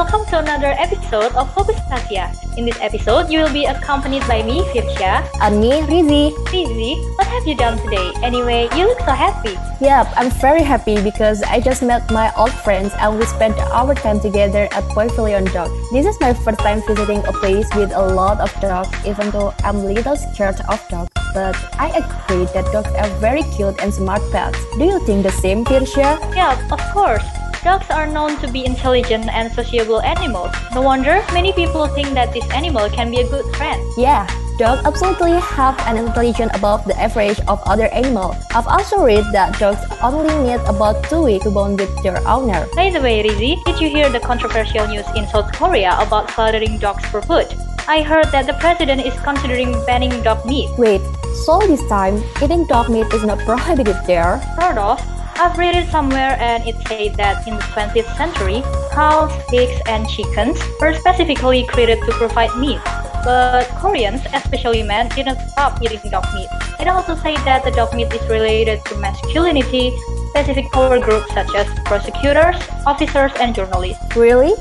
welcome to another episode of Focus Tasia. In this episode, you will be accompanied by me, Firsha. And me, Rizy. Rizy, what have you done today? Anyway, you look so happy. Yep, I'm very happy because I just met my old friends and we spent our time together at Pavilion Dog. This is my first time visiting a place with a lot of dogs, even though I'm a little scared of dogs. But I agree that dogs are very cute and smart pets. Do you think the same, Firsha? Yeah, of course. Dogs are known to be intelligent and sociable animals. No wonder many people think that this animal can be a good friend. Yeah, dogs absolutely have an intelligence above the average of other animals. I've also read that dogs only need about two weeks to bond with their owner. By the way, Rizy, did you hear the controversial news in South Korea about slaughtering dogs for food? I heard that the president is considering banning dog meat. Wait, so this time, eating dog meat is not prohibited there? Sort of. I've read it somewhere and it said that in the 20th century, cows, pigs, and chickens were specifically created to provide meat. But Koreans, especially men, didn't stop eating dog meat. It also said that the dog meat is related to masculinity, specific power groups such as prosecutors, officers, and journalists. Really?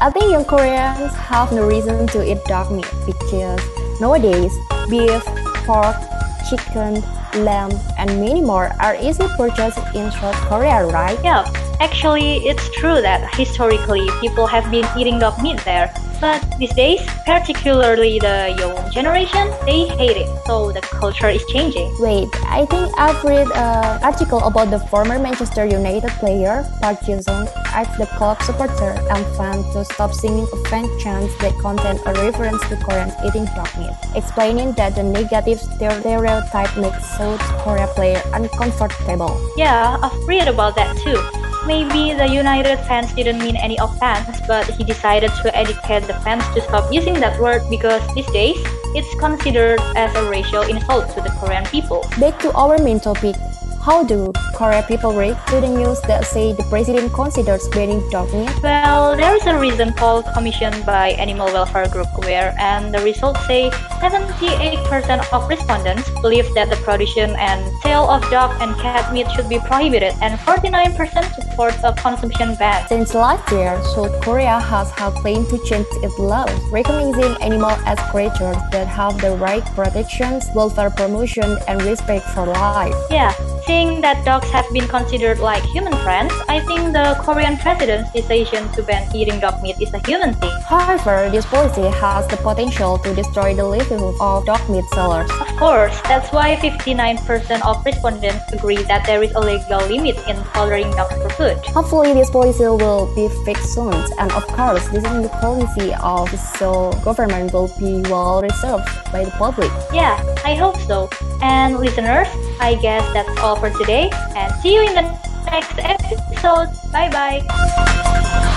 I think young Koreans have no reason to eat dog meat because nowadays beef, pork, chicken, lamb, and many more are easily purchased in South Korea, right? Yeah, actually, it's true that historically people have been eating dog meat there. But these days, particularly the young generation, they hate it. So the culture is changing. Wait, I think I've read an article about the former Manchester United player, Park Ji-sung, asked the club supporter and fans to stop singing offensive chants that contain a reference to Koreans eating dog meat, explaining that the negative stereotype makes South Korea player uncomfortable. Yeah, I've read about that too. Maybe the United fans didn't mean any offense, but he decided to educate the fans to stop using that word because these days it's considered as a racial insult to the Korean people. Back to our main topic. How do Korea people react to the news that say the president considers banning dog meat? Well, there is a recent poll commissioned by Animal Welfare Group Aware and the results say 78% of respondents believe that the production and sale of dog and cat meat should be prohibited, and 49% support a consumption ban. Since last year, South Korea has had planned to change its laws, recognizing animals as creatures that have the right protections, welfare promotion, and respect for life. Yeah, seeing that dogs have been considered like human friends, I think the Korean president's decision to ban eating dog meat is a human thing. However, this policy has the potential to destroy the livelihood of dog meat sellers. Of course, that's why 59% of respondents agree that there is a legal limit in slaughtering dogs for food. Hopefully, this policy will be fixed soon, and of course, this is the policy of the Seoul government will be well received by the public. Yeah, I hope so. And listeners, I guess that's all for today and see you in the next episode. Bye bye.